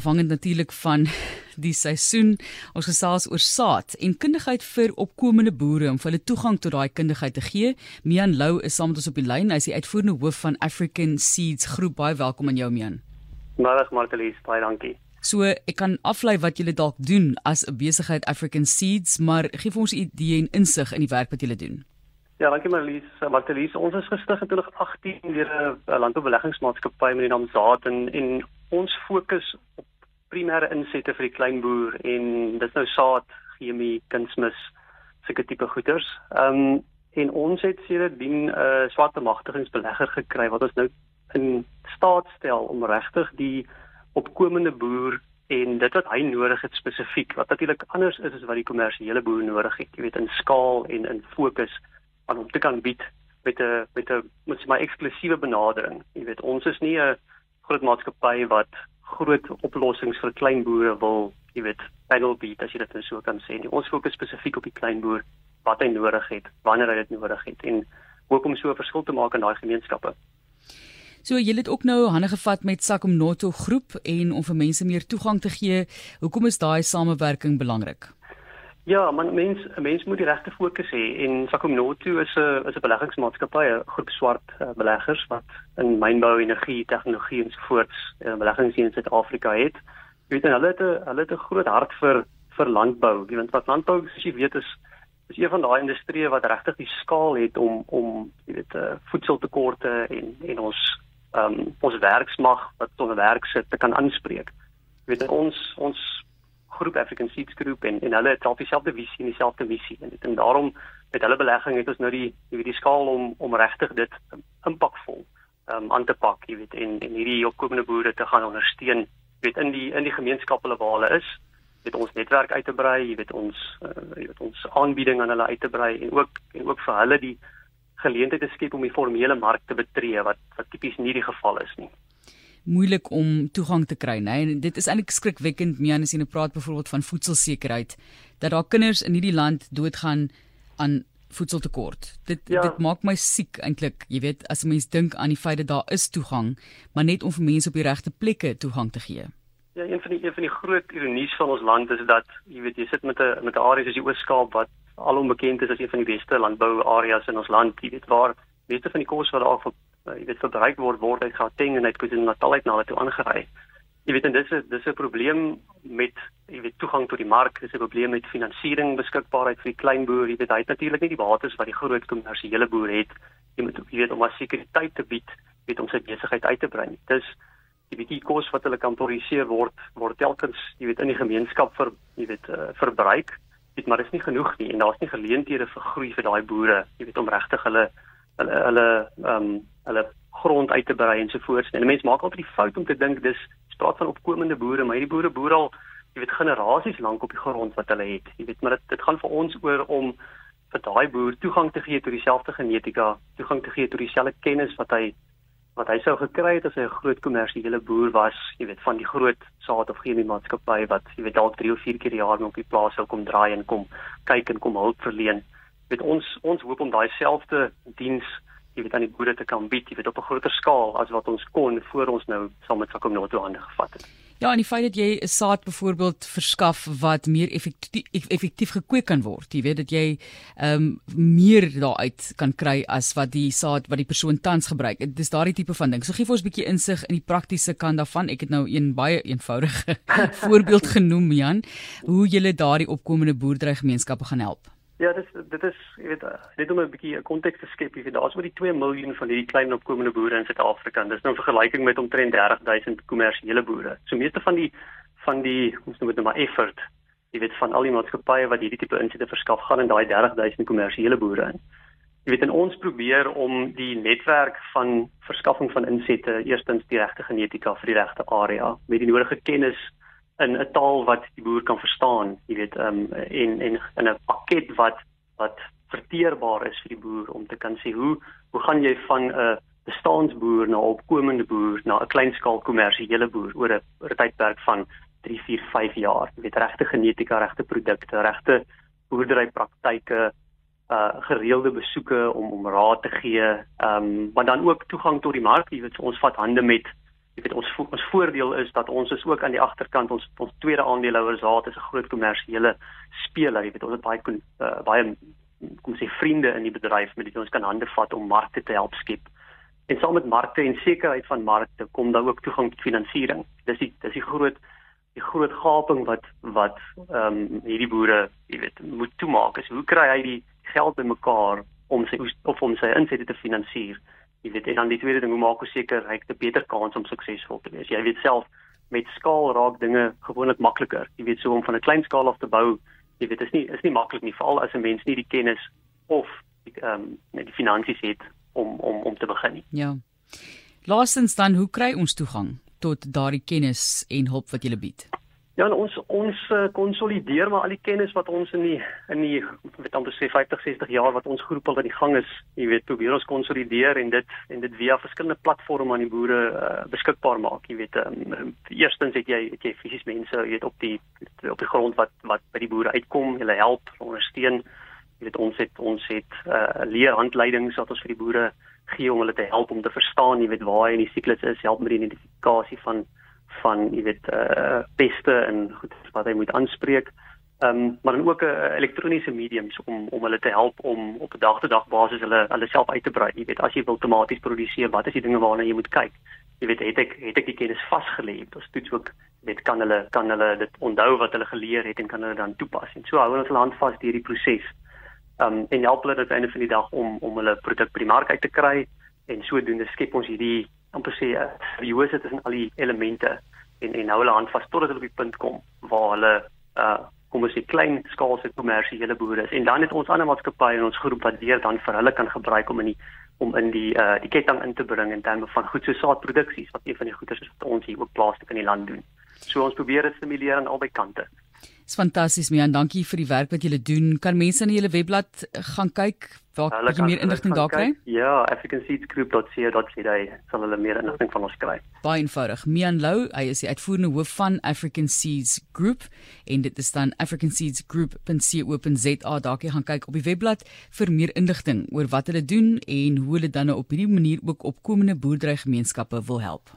afhangend natuurlik van die seisoen. Ons gesels oor saad en kundigheid vir opkomende boere om vir hulle toegang tot daai kundigheid te gee. Mian Lou is saam met ons op die lyn. Hy is die uitvoerende hoof van African Seeds Groep. Baie welkom aan jou Mian. Middag Martelies, baie dankie. So ek kan aflei wat julle dalk doen as 'n besigheid African Seeds, maar gee vir ons 'n idee en insig in die werk wat julle doen. Ja, dankie Marlies. Martelies, ons is gestig in 2018 deur 'n landboubeleggingsmaatskappy met die naam Zaad en, en ons fokus primêre insette vir die kleinboer en dis nou saad, chemie, kunsmis, sulke tipe goeders. Ehm um, en ons het sedertdien 'n uh, swart bemagtigingsbelegger gekry wat ons nou in staat stel om regtig die opkomende boer en dit wat hy nodig het spesifiek wat natuurlik anders is as wat die kommersiële boer nodig het jy weet in skaal en in fokus aan hom te kan bied met 'n met 'n met 'n eksklusiewe benadering jy weet ons is nie 'n groot maatskappy wat groot oplossings vir klein boere wil jy weet panel bied as jy dit so kan sê nie ons fokus spesifiek op die klein boer wat hy nodig het wanneer hy dit nodig het en hoop om so 'n verskil te maak in daai gemeenskappe So jy het ook nou hande gevat met Sakomnoto groep en om vir mense meer toegang te gee. Hoekom is daai samewerking belangrik? Ja, man mens mens moet die regte fokus hê en Sakomnoto is 'n is 'n beleggingsmaatskappy, 'n groep swart uh, beleggers wat in mynbou, energie, tegnologie en so voort uh, beleggings in Suid-Afrika het. Jy weet hulle het 'n hulle het 'n groot hart vir vir landbou. Jy weet wat landbou, soos jy weet, is is een van daai industrieë wat regtig die skaal het om om jy weet uh, voedseltekorte en en ons um, ons werksmag wat onder werk sit te kan aanspreek. Jy weet ons ons groep African Seeds Group en en hulle het al dieselfde visie en dieselfde missie en dit en daarom met hulle belegging het ons nou die jy weet die skaal om om regtig dit impakvol um, aan te pak, jy weet en en hierdie opkomende boere te gaan ondersteun, jy weet in die in die gemeenskap hulle waar hulle is met ons netwerk uit te brei, jy weet ons uh, jy weet ons aanbieding aan hulle uit te brei en ook en ook vir hulle die geleenthede skep om die formele mark te betree wat wat tipies nie die geval is nie. Moeilik om toegang te kry, né? En dit is eintlik skrikwekkend, Mian, as jy nou praat byvoorbeeld van voedselsekerheid dat daar kinders in hierdie land doodgaan aan voedseltekort. Dit ja. dit maak my siek eintlik, jy weet, as 'n mens dink aan die feit dat daar is toegang, maar net om vir mense op die regte plekke toegang te gee. Ja, een van die een van die groot ironies van ons land is dat jy weet jy sit met 'n met 'n area soos die Oos-Kaap wat alom bekend is as een van die beste landbouareas in ons land. Jy weet waar meeste van die kos wat daar jy weet verbruik word word uit Gauteng en uit KwaZulu-Natal uit na hulle toe aangery. Jy weet en dis is dis 'n probleem met jy weet toegang tot die mark, dis 'n probleem met finansiering beskikbaarheid vir die klein boer. Jy weet hy het natuurlik nie die bates wat die groot kommersiële boer het. Jy moet jy weet om maar sekuriteit te bied, weet om sy besigheid uit te brei. Dis jy weet die kos wat hulle kan produseer word word telkens jy weet in die gemeenskap vir jy weet uh, verbruik weet maar is nie genoeg nie en daar's nie geleenthede vir groei vir daai boere jy weet om regtig hulle hulle hulle ehm um, hulle grond uit te brei en so voort en mense maak altyd die fout om te dink dis spraak van opkomende boere maar hierdie boere boer al jy weet generasies lank op die grond wat hulle het jy weet maar dit dit gaan vir ons oor om vir daai boer toegang te gee tot dieselfde genetika toegang te gee tot dieselfde kennis wat hy wat hy sou gekry het as hy 'n groot kommersiële boer was, jy weet van die groot saad of chemie maatskappy wat jy weet dalk 3 of 4 keer per jaar op die plaas sou kom draai en kom kyk en kom hulp verleen. Jy weet ons ons hoop om daai selfde diens jy weet aan die boere te kan bied, jy weet op 'n groter skaal as wat ons kon voor ons nou saam met Sakomnoto hande gevat het. Ja, en die feit dat jy 'n saad byvoorbeeld verskaf wat meer effektief effektief gekweek kan word. Jy weet dat jy ehm um, meer daaruit kan kry as wat die saad wat die persoon tans gebruik. Dit is daardie tipe van ding. So gee vir ons 'n bietjie insig in die praktiese kant daarvan. Ek het nou een baie eenvoudige voorbeeld genoem, Jan, hoe jy daardie opkomende boerderygemeenskappe gaan help. Ja, dis dit is jy weet net om 'n bietjie 'n konteks te skep, jy weet daar's oor die 2 miljoen van hierdie klein opkomende boere in Suid-Afrika. Dis nou 'n vergelyking met omtrent 30000 kommersiële boere. So meeste van die van die ons noem dit nou maar effort, jy weet van al die maatskappye wat hierdie tipe insette verskaf, gaan in daai 30000 kommersiële boere in. Jy weet en ons probeer om die netwerk van verskaffing van insette eerstens die regte genetika vir die regte area met die nodige kennis in 'n taal wat die boer kan verstaan, jy weet, ehm um, en en in 'n pakket wat wat verteerbaar is vir die boer om te kan sê hoe hoe gaan jy van 'n bestaanboer na 'n opkomende boer na 'n kleinskaal kommersiële boer oor 'n oor 'n tydperk van 3, 4, 5 jaar. Jy weet regte genetika, regte produkte, regte boerderypraktyke, uh gereelde besoeke om om raad te gee, ehm um, maar dan ook toegang tot die mark. Jy weet ons vat hande met Jy weet ons ons voordeel is dat ons is ook aan die agterkant ons ons tweede aandeelhouers daar is 'n groot kommersiële speler. Jy weet ons het baie uh, baie kom sê vriende in die bedryf met wie ons kan hande vat om markte te help skep. En saam met markte en sekerheid van markte kom daar ook toegang tot finansiering. Dis die dis die groot die groot gaping wat wat ehm um, hierdie boere, jy weet, moet toemaak. Is hoe kry hy die geld bymekaar om sy of om sy insette te finansier? Jy weet, en dan die tweede ding, hoe maak ons seker hy het 'n beter kans om suksesvol te wees? Jy weet self met skaal raak dinge gewoonlik makliker. Jy weet so om van 'n klein skaal af te bou, jy weet, is nie is nie maklik nie, veral as 'n mens nie die kennis of ehm um, net die finansies het om om om te begin nie. Ja. Laastens dan, hoe kry ons toegang tot daardie kennis en hulp wat jy bied? Ja, ons ons uh, konsolideer maar al die kennis wat ons in die in die weet amper sê 50 60 jaar wat ons groep al aan die gang is, jy weet, probeer ons konsolideer en dit en dit via verskillende platforms aan die boere uh, beskikbaar maak, jy weet. Um, eerstens het jy het jy fisies mense, jy weet op die op die grond wat wat by die boere uitkom, hulle help, ondersteun jy weet ons het ons het uh, leerhandleidings wat ons vir die boere gee om hulle te help om te verstaan jy weet waar hy in die siklus is help met die identifikasie van van jy weet uh, peste en goed wat hy moet aanspreek. Ehm um, maar dan ook 'n uh, elektroniese mediums om om hulle te help om op 'n dag tot dag basis hulle hulle self uit te brei. Jy weet as jy wil outomaties produseer wat is die dinge waarna jy moet kyk? Jy weet het ek het ek die kennis vasgelê? Ons toets ook weet kan hulle kan hulle dit onthou wat hulle geleer het en kan hulle dan toepas? En so hou ons hulle hand vas deur die proses. Um, en help hulle aan die einde van die dag om om hulle produk by die mark uit te kry. En sodoende skep ons hierdie amper sê seriose uh, tussen al die elemente en en hou hulle hand vas totdat hulle op die punt kom waar hulle uh kom ons sê klein skaalse kommersiële boere is en dan het ons ander maatskappye in ons groep wat weer dan vir hulle kan gebruik om in die om in die uh die ketting in te bring in terme van goed so saadproduksies wat een van die goederes is wat ons hier ook plaaslik in die land doen. So ons probeer dit stimuleer aan albei kante. Dis fantasties Mian, dankie vir die werk wat julle doen. Kan mense aan julle webblad eh, gaan kyk waar jy meer inligting daar kry? Ja, africanseedsgroup.co.za sal hulle meer inligting van ons kry. Baie eenvoudig. Mian Lou, hy is die uitvoerende hoof van African Seeds Group en dit is dan africanseedsgroup.co.za. Daar kan jy gaan kyk op die webblad vir meer inligting oor wat hulle doen en hoe hulle dan op hierdie manier ook opkomende boerderygemeenskappe wil help.